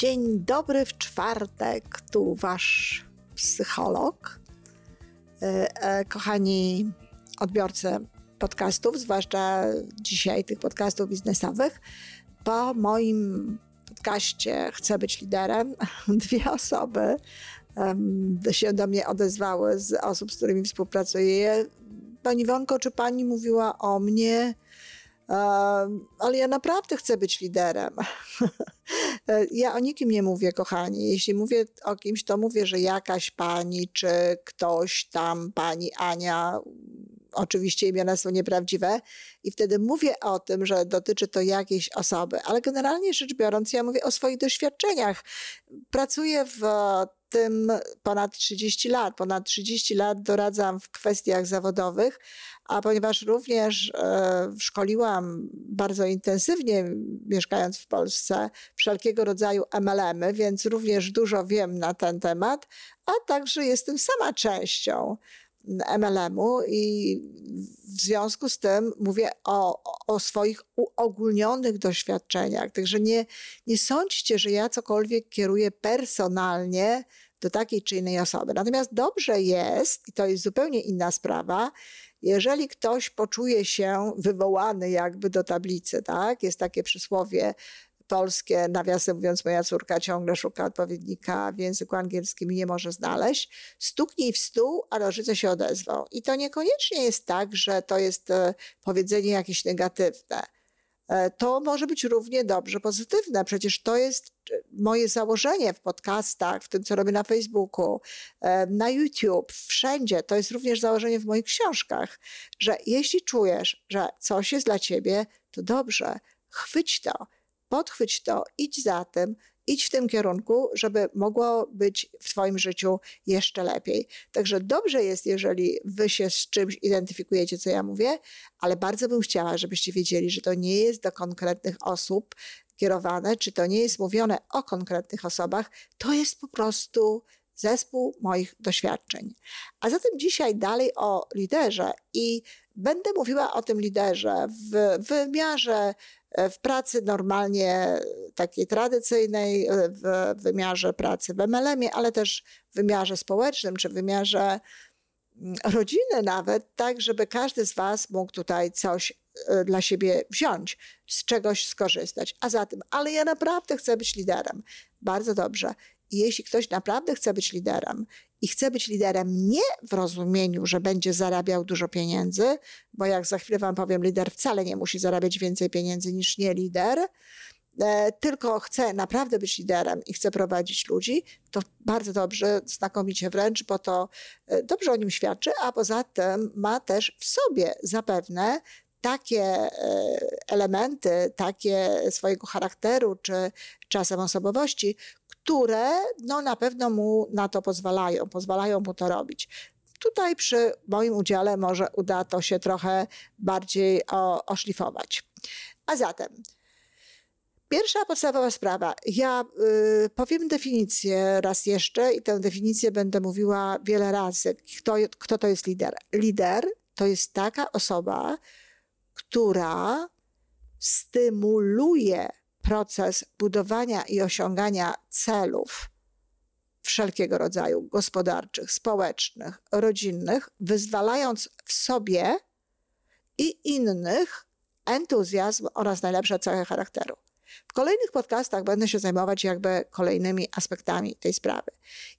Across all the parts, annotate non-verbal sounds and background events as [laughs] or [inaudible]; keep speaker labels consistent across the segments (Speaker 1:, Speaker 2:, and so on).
Speaker 1: Dzień dobry w czwartek, tu wasz psycholog. E, e, kochani odbiorcy podcastów, zwłaszcza dzisiaj tych podcastów biznesowych, po moim podcaście Chcę być liderem, [laughs] dwie osoby się do mnie odezwały z osób, z którymi współpracuję. Pani Wonko, czy pani mówiła o mnie? Ale ja naprawdę chcę być liderem. [laughs] ja o nikim nie mówię, kochani. Jeśli mówię o kimś, to mówię, że jakaś pani, czy ktoś tam, pani Ania, oczywiście imiona są nieprawdziwe, i wtedy mówię o tym, że dotyczy to jakiejś osoby, ale generalnie rzecz biorąc, ja mówię o swoich doświadczeniach. Pracuję w tym ponad 30 lat. Ponad 30 lat doradzam w kwestiach zawodowych, a ponieważ również e, szkoliłam bardzo intensywnie, mieszkając w Polsce, wszelkiego rodzaju MLM-y, więc również dużo wiem na ten temat, a także jestem sama częścią MLM-u i w związku z tym mówię o, o swoich uogólnionych doświadczeniach. Także nie, nie sądźcie, że ja cokolwiek kieruję personalnie do takiej czy innej osoby. Natomiast dobrze jest, i to jest zupełnie inna sprawa, jeżeli ktoś poczuje się wywołany jakby do tablicy, tak? Jest takie przysłowie polskie, nawiasem mówiąc, moja córka ciągle szuka odpowiednika w języku angielskim i nie może znaleźć. Stuknij w stół, a rodzice się odezwą. I to niekoniecznie jest tak, że to jest e, powiedzenie jakieś negatywne. E, to może być równie dobrze pozytywne. Przecież to jest e, moje założenie w podcastach, w tym, co robię na Facebooku, na YouTube, wszędzie. To jest również założenie w moich książkach, że jeśli czujesz, że coś jest dla ciebie, to dobrze, chwyć to podchwyć to, idź za tym, idź w tym kierunku, żeby mogło być w Twoim życiu jeszcze lepiej. Także dobrze jest, jeżeli Wy się z czymś identyfikujecie, co ja mówię, ale bardzo bym chciała, żebyście wiedzieli, że to nie jest do konkretnych osób kierowane, czy to nie jest mówione o konkretnych osobach, to jest po prostu zespół moich doświadczeń. A zatem dzisiaj dalej o liderze i będę mówiła o tym liderze w wymiarze w pracy normalnie takiej tradycyjnej, w wymiarze pracy w MLM-ie, ale też w wymiarze społecznym czy w wymiarze mm, rodziny nawet, tak żeby każdy z Was mógł tutaj coś e, dla siebie wziąć, z czegoś skorzystać. A zatem, ale ja naprawdę chcę być liderem. Bardzo dobrze. I jeśli ktoś naprawdę chce być liderem i chce być liderem nie w rozumieniu, że będzie zarabiał dużo pieniędzy, bo jak za chwilę Wam powiem, lider wcale nie musi zarabiać więcej pieniędzy niż nie lider, e, tylko chce naprawdę być liderem i chce prowadzić ludzi, to bardzo dobrze, znakomicie wręcz, bo to e, dobrze o nim świadczy, a poza tym ma też w sobie zapewne takie e, elementy, takie swojego charakteru czy czasem osobowości, które no, na pewno mu na to pozwalają, pozwalają mu to robić. Tutaj przy moim udziale może uda to się trochę bardziej o, oszlifować. A zatem, Pierwsza podstawowa sprawa. Ja y, powiem definicję raz jeszcze i tę definicję będę mówiła wiele razy. Kto, kto to jest lider? Lider to jest taka osoba, która stymuluje proces budowania i osiągania celów wszelkiego rodzaju gospodarczych, społecznych, rodzinnych, wyzwalając w sobie i innych entuzjazm oraz najlepsze cechy charakteru. W kolejnych podcastach będę się zajmować jakby kolejnymi aspektami tej sprawy.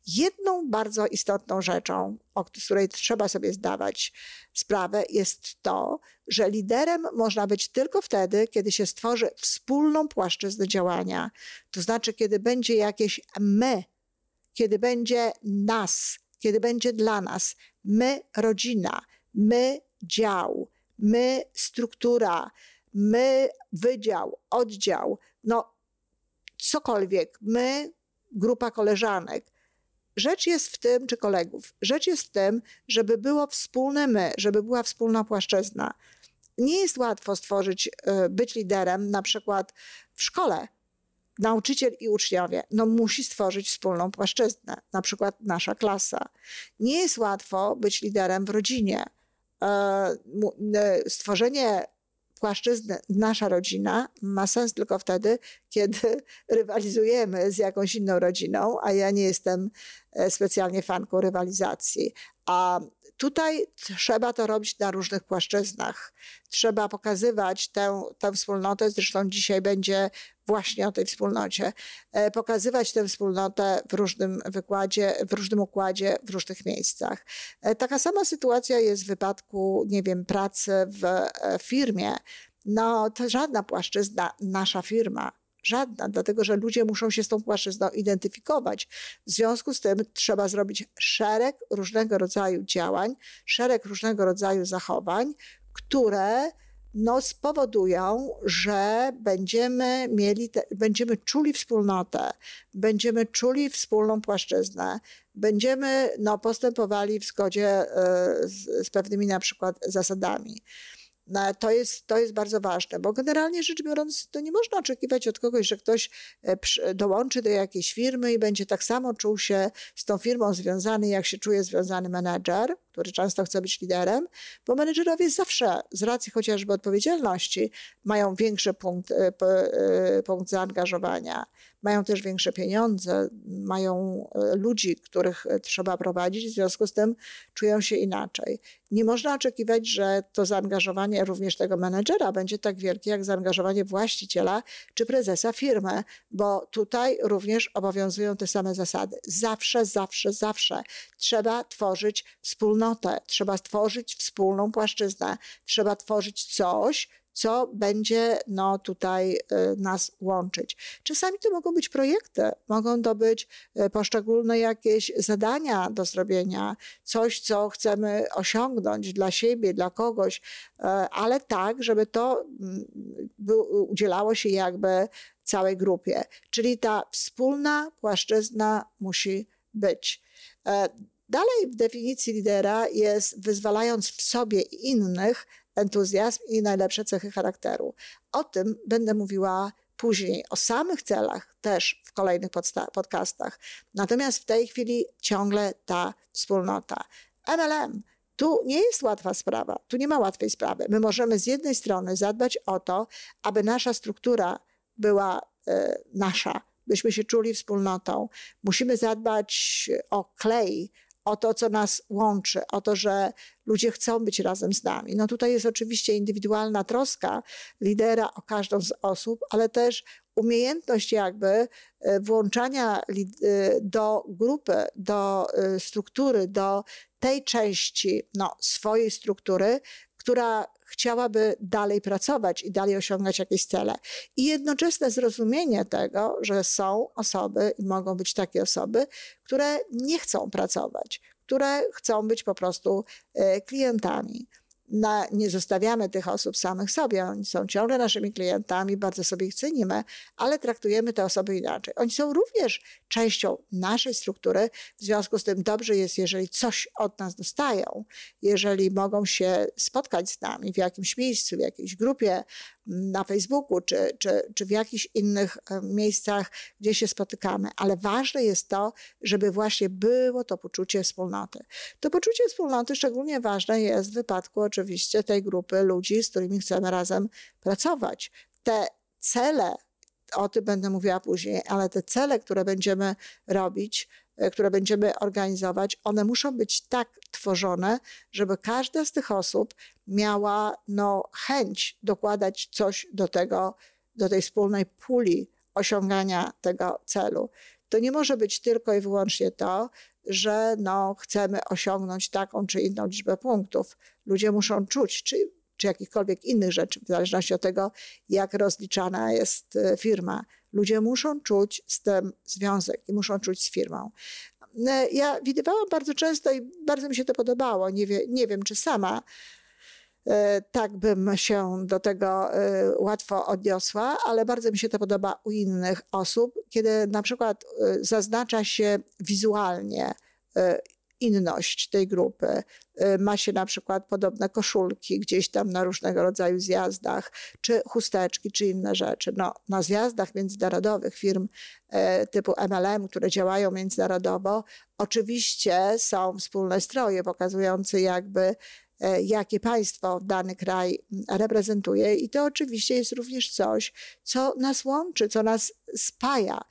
Speaker 1: Jedną bardzo istotną rzeczą, o której trzeba sobie zdawać sprawę, jest to, że liderem można być tylko wtedy, kiedy się stworzy wspólną płaszczyznę działania. To znaczy, kiedy będzie jakieś my, kiedy będzie nas, kiedy będzie dla nas, my rodzina, my dział, my struktura, my wydział, oddział, no cokolwiek, my grupa koleżanek. Rzecz jest w tym, czy kolegów, rzecz jest w tym, żeby było wspólne my, żeby była wspólna płaszczyzna. Nie jest łatwo stworzyć, e, być liderem, na przykład w szkole. Nauczyciel i uczniowie, no musi stworzyć wspólną płaszczyznę, na przykład nasza klasa. Nie jest łatwo być liderem w rodzinie. E, e, stworzenie płaszczyznę nasza rodzina ma sens tylko wtedy, kiedy [laughs] rywalizujemy z jakąś inną rodziną, a ja nie jestem e, specjalnie fanką rywalizacji. A tutaj trzeba to robić na różnych płaszczyznach. Trzeba pokazywać tę, tę wspólnotę, zresztą dzisiaj będzie właśnie o tej wspólnocie, e, pokazywać tę wspólnotę w różnym wykładzie, w różnym układzie, w różnych miejscach. E, taka sama sytuacja jest w wypadku, nie wiem, pracy w firmie. No, to żadna płaszczyzna, nasza firma, Żadna, dlatego że ludzie muszą się z tą płaszczyzną identyfikować. W związku z tym trzeba zrobić szereg różnego rodzaju działań, szereg różnego rodzaju zachowań, które no, spowodują, że będziemy mieli, te, będziemy czuli wspólnotę, będziemy czuli wspólną płaszczyznę, będziemy no, postępowali w zgodzie y, z, z pewnymi na przykład zasadami. No, to jest, to jest bardzo ważne, bo generalnie rzecz biorąc, to nie można oczekiwać od kogoś, że ktoś e, dołączy do jakiejś firmy i będzie tak samo czuł się z tą firmą związany, jak się czuje związany menedżer, który często chce być liderem, bo menedżerowie zawsze z racji chociażby odpowiedzialności mają większy punkt, e, e, punkt zaangażowania mają też większe pieniądze, mają e, ludzi, których trzeba prowadzić, w związku z tym czują się inaczej. Nie można oczekiwać, że to zaangażowanie również tego menedżera będzie tak wielkie, jak zaangażowanie właściciela czy prezesa firmy, bo tutaj również obowiązują te same zasady. Zawsze, zawsze, zawsze trzeba tworzyć wspólnotę, trzeba stworzyć wspólną płaszczyznę, trzeba tworzyć coś, co będzie no, tutaj y, nas łączyć. Czasami to mogą być projekty, mogą to być y, poszczególne jakieś zadania do zrobienia, coś, co chcemy osiągnąć dla siebie, dla kogoś, y, ale tak, żeby to mm, udzielało się jakby całej grupie. Czyli ta wspólna płaszczyzna musi być. Dalej w definicji lidera jest wyzwalając w sobie i innych entuzjazm i najlepsze cechy charakteru. O tym będę mówiła później, o samych celach też w kolejnych podcastach. Natomiast w tej chwili ciągle ta wspólnota. MLM. Tu nie jest łatwa sprawa, tu nie ma łatwej sprawy. My możemy z jednej strony zadbać o to, aby nasza struktura była e, nasza, byśmy się czuli wspólnotą. Musimy zadbać o klej, o to, co nas łączy, o to, że ludzie chcą być razem z nami. No tutaj jest oczywiście indywidualna troska lidera o każdą z osób, ale też umiejętność jakby e, włączania e, do grupy, do e, struktury, do tej części no, swojej struktury, która chciałaby dalej pracować i dalej osiągać jakieś cele. I jednoczesne zrozumienie tego, że są osoby i mogą być takie osoby, które nie chcą pracować, które chcą być po prostu e, klientami na, nie zostawiamy tych osób samych sobie. Oni są ciągle naszymi klientami, bardzo sobie ich cenimy, ale traktujemy te osoby inaczej. Oni są również częścią naszej struktury, w związku z tym dobrze jest, jeżeli coś od nas dostają, jeżeli mogą się spotkać z nami w jakimś miejscu, w jakiejś grupie, na Facebooku czy, czy, czy w jakichś innych e, miejscach, gdzie się spotykamy, ale ważne jest to, żeby właśnie było to poczucie wspólnoty. To poczucie wspólnoty szczególnie ważne jest w wypadku oczywiście tej grupy ludzi, z którymi chcemy razem pracować. Te cele, o tym będę mówiła później, ale te cele, które będziemy robić, które będziemy organizować, one muszą być tak tworzone, żeby każda z tych osób miała no, chęć dokładać coś do tego, do tej wspólnej puli osiągania tego celu. To nie może być tylko i wyłącznie to, że no, chcemy osiągnąć taką czy inną liczbę punktów. Ludzie muszą czuć, czy, czy jakichkolwiek innych rzeczy, w zależności od tego, jak rozliczana jest e, firma. Ludzie muszą czuć z tym związek i muszą czuć z firmą. E, ja widywałam bardzo często i bardzo mi się to podobało. Nie, wie, nie wiem, czy sama e, tak bym się do tego e, łatwo odniosła, ale bardzo mi się to podoba u innych osób, kiedy na przykład zaznacza się wizualnie inność tej grupy. Y, ma się na przykład podobne koszulki gdzieś tam na różnego rodzaju zjazdach, czy chusteczki, czy inne rzeczy. No, na zjazdach międzynarodowych firm e, typu MLM, które działają międzynarodowo, oczywiście są wspólne stroje pokazujące jakby e, jakie państwo dany kraj reprezentuje. I to oczywiście jest również coś, co nas łączy, co nas spaja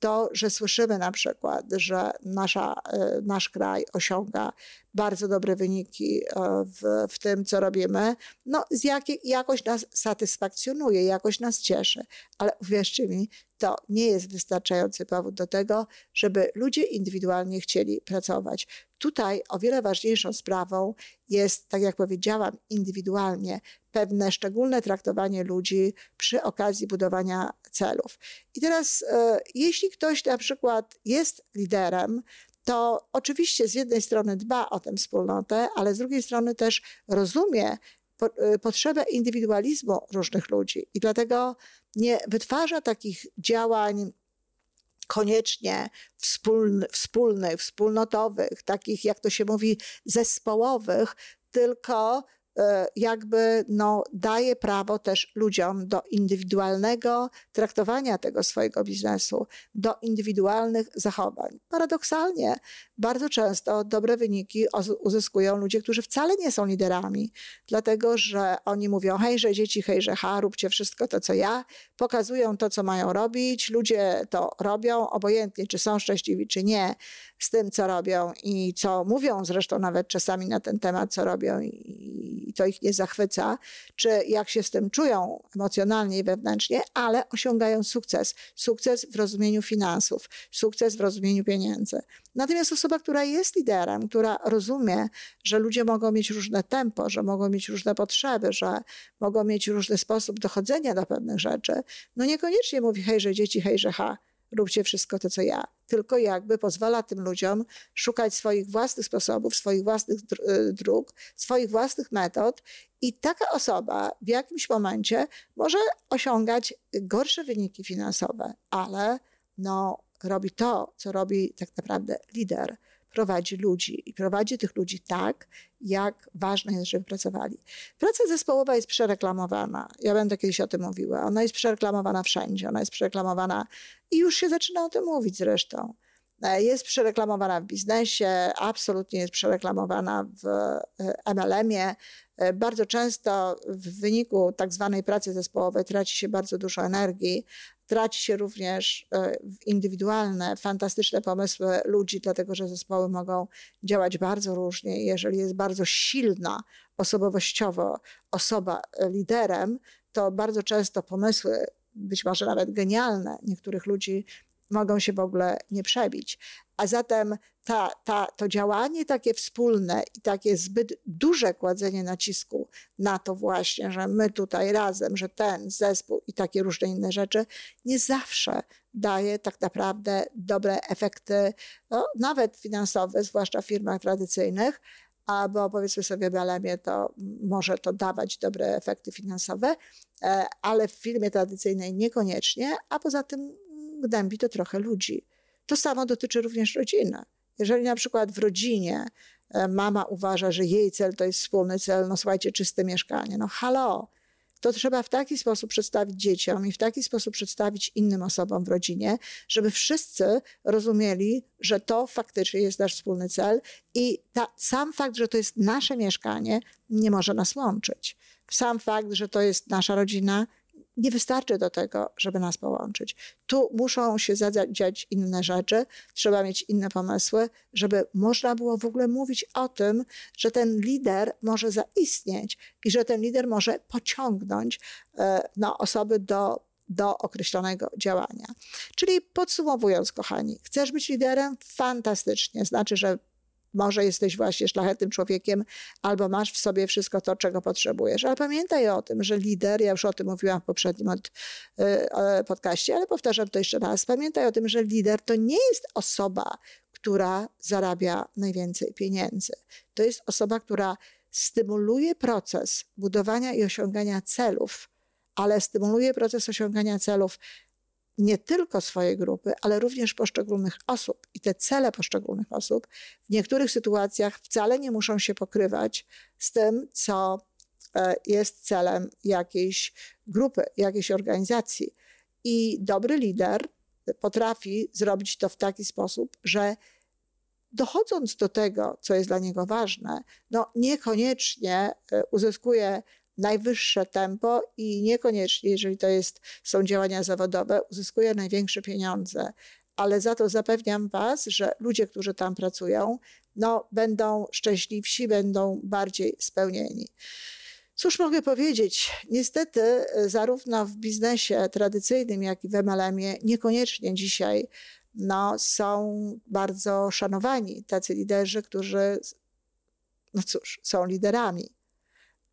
Speaker 1: to, że słyszymy na przykład, że nasza, e, nasz kraj osiąga bardzo dobre wyniki e, w, w tym, co robimy, no z jakiej, jakoś nas satysfakcjonuje, jakoś nas cieszy. Ale uwierzcie mi, to nie jest wystarczający powód do tego, żeby ludzie indywidualnie chcieli pracować. Tutaj o wiele ważniejszą sprawą jest, tak jak powiedziałam, indywidualnie pewne szczególne traktowanie ludzi przy okazji budowania celów. I teraz, e, jeśli ktoś na przykład jest liderem, to oczywiście z jednej strony dba o tę wspólnotę, ale z drugiej strony też rozumie e, potrzebę indywidualizmu różnych ludzi. I dlatego nie wytwarza takich działań koniecznie wspólnych, wspólnych, wspólnotowych, takich jak to się mówi, zespołowych, tylko jakby no, daje prawo też ludziom do indywidualnego traktowania tego swojego biznesu, do indywidualnych zachowań. Paradoksalnie, bardzo często dobre wyniki uzyskują ludzie, którzy wcale nie są liderami, dlatego że oni mówią: hejże dzieci, hejże ha, róbcie wszystko to, co ja, pokazują to, co mają robić, ludzie to robią, obojętnie, czy są szczęśliwi, czy nie z tym, co robią i co mówią zresztą nawet czasami na ten temat, co robią i to ich nie zachwyca, czy jak się z tym czują emocjonalnie i wewnętrznie, ale osiągają sukces. Sukces w rozumieniu finansów, sukces w rozumieniu pieniędzy. Natomiast osoba, która jest liderem, która rozumie, że ludzie mogą mieć różne tempo, że mogą mieć różne potrzeby, że mogą mieć różny sposób dochodzenia do pewnych rzeczy, no niekoniecznie mówi hejże dzieci, hejże ha, róbcie wszystko to, co ja. Tylko jakby pozwala tym ludziom szukać swoich własnych sposobów, swoich własnych y, dróg, swoich własnych metod i taka osoba w jakimś momencie może osiągać gorsze wyniki finansowe, ale no, robi to, co robi tak naprawdę lider prowadzi ludzi i prowadzi tych ludzi tak, jak ważne jest, żeby pracowali. Praca zespołowa jest przereklamowana. Ja będę kiedyś o tym mówiła. Ona jest przereklamowana wszędzie. Ona jest przereklamowana i już się zaczyna o tym mówić zresztą. E, jest przereklamowana w biznesie, absolutnie jest przereklamowana w e, MLM-ie. E, bardzo często w wyniku tak zwanej pracy zespołowej traci się bardzo dużo energii, traci się również indywidualne, fantastyczne pomysły ludzi, dlatego że zespoły mogą działać bardzo różnie. Jeżeli jest bardzo silna osobowościowo osoba liderem, to bardzo często pomysły, być może nawet genialne niektórych ludzi, mogą się w ogóle nie przebić. A zatem ta, ta, to działanie takie wspólne i takie zbyt duże kładzenie nacisku na to właśnie, że my tutaj razem, że ten zespół i takie różne inne rzeczy, nie zawsze daje tak naprawdę dobre efekty, no, nawet finansowe, zwłaszcza w firmach tradycyjnych, bo powiedzmy sobie w Alemie to może to dawać dobre efekty finansowe, e, ale w firmie tradycyjnej niekoniecznie, a poza tym gnębi to trochę ludzi. To samo dotyczy również rodziny. Jeżeli na przykład w rodzinie e, mama uważa, że jej cel to jest wspólny cel, no słuchajcie, czyste mieszkanie, no halo, to trzeba w taki sposób przedstawić dzieciom i w taki sposób przedstawić innym osobom w rodzinie, żeby wszyscy rozumieli, że to faktycznie jest nasz wspólny cel i ta, sam fakt, że to jest nasze mieszkanie, nie może nas łączyć. Sam fakt, że to jest nasza rodzina, nie wystarczy do tego, żeby nas połączyć. Tu muszą się zadziać inne rzeczy, trzeba mieć inne pomysły, żeby można było w ogóle mówić o tym, że ten lider może zaistnieć i że ten lider może pociągnąć e, no, osoby do do określonego działania. Czyli podsumowując, kochani, chcesz być liderem? Fantastycznie. Znaczy, że może jesteś właśnie szlachetnym człowiekiem, albo masz w sobie wszystko to, czego potrzebujesz. Ale pamiętaj o tym, że lider, ja już o tym mówiłam w poprzednim od, y, podcaście, ale powtarzam to jeszcze raz. Pamiętaj o tym, że lider to nie jest osoba, która zarabia najwięcej pieniędzy. To jest osoba, która stymuluje proces budowania i osiągania celów, ale stymuluje proces osiągania celów nie tylko swojej grupy, ale również poszczególnych osób. I te cele poszczególnych osób w niektórych sytuacjach wcale nie muszą się pokrywać z tym, co e, jest celem jakiejś grupy, jakiejś organizacji. I dobry lider potrafi zrobić to w taki sposób, że dochodząc do tego, co jest dla niego ważne, no niekoniecznie e, uzyskuje najwyższe tempo i niekoniecznie, jeżeli to jest, są działania zawodowe, uzyskuje największe pieniądze. Ale za to zapewniam Was, że ludzie, którzy tam pracują, no, będą szczęśliwsi, będą bardziej spełnieni. Cóż mogę powiedzieć? Niestety, zarówno w biznesie tradycyjnym, jak i w MLM-ie, niekoniecznie dzisiaj no, są bardzo szanowani tacy liderzy, którzy, no cóż, są liderami.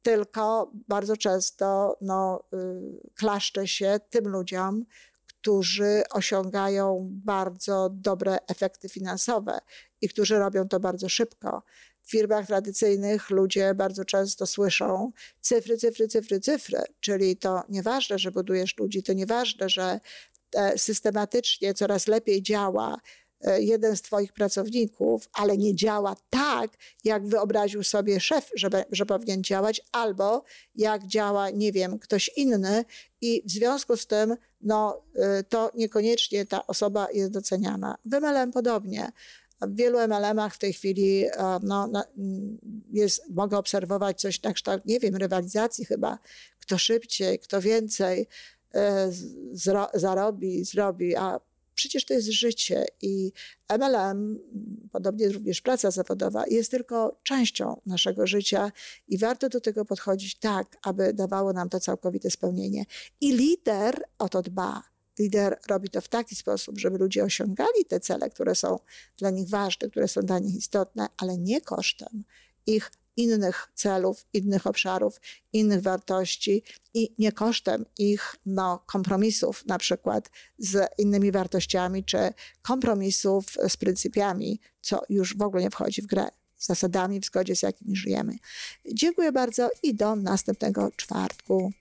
Speaker 1: Tylko bardzo często no, y, klaszcze się tym ludziom, którzy osiągają bardzo dobre efekty finansowe i którzy robią to bardzo szybko. W firmach tradycyjnych ludzie bardzo często słyszą cyfry, cyfry, cyfry, cyfry, czyli to nieważne, że budujesz ludzi, to nieważne, że e, systematycznie coraz lepiej działa jeden z Twoich pracowników, ale nie działa tak, jak wyobraził sobie szef, że, że powinien działać, albo jak działa, nie wiem, ktoś inny, i w związku z tym no, e, to niekoniecznie ta osoba jest doceniana. W MLM podobnie. W wielu MLM-ach w tej chwili e, no, jest, mogę obserwować coś na kształt, nie wiem, rywalizacji chyba, kto szybciej, kto więcej e, zro, zarobi, zrobi, a przecież to jest życie i MLM, podobnie również praca zawodowa, jest tylko częścią naszego życia i warto do tego podchodzić tak, aby dawało nam to całkowite spełnienie. I lider o to dba lider robi to w taki sposób, żeby ludzie osiągali te cele, które są dla nich ważne, które są dla nich istotne, ale nie kosztem ich innych celów, innych obszarów, innych wartości i nie kosztem ich no, kompromisów, na przykład z innymi wartościami, czy kompromisów z pryncypiami, co już w ogóle nie wchodzi w grę, z zasadami, w zgodzie z jakimi żyjemy. Dziękuję bardzo i do następnego czwartku.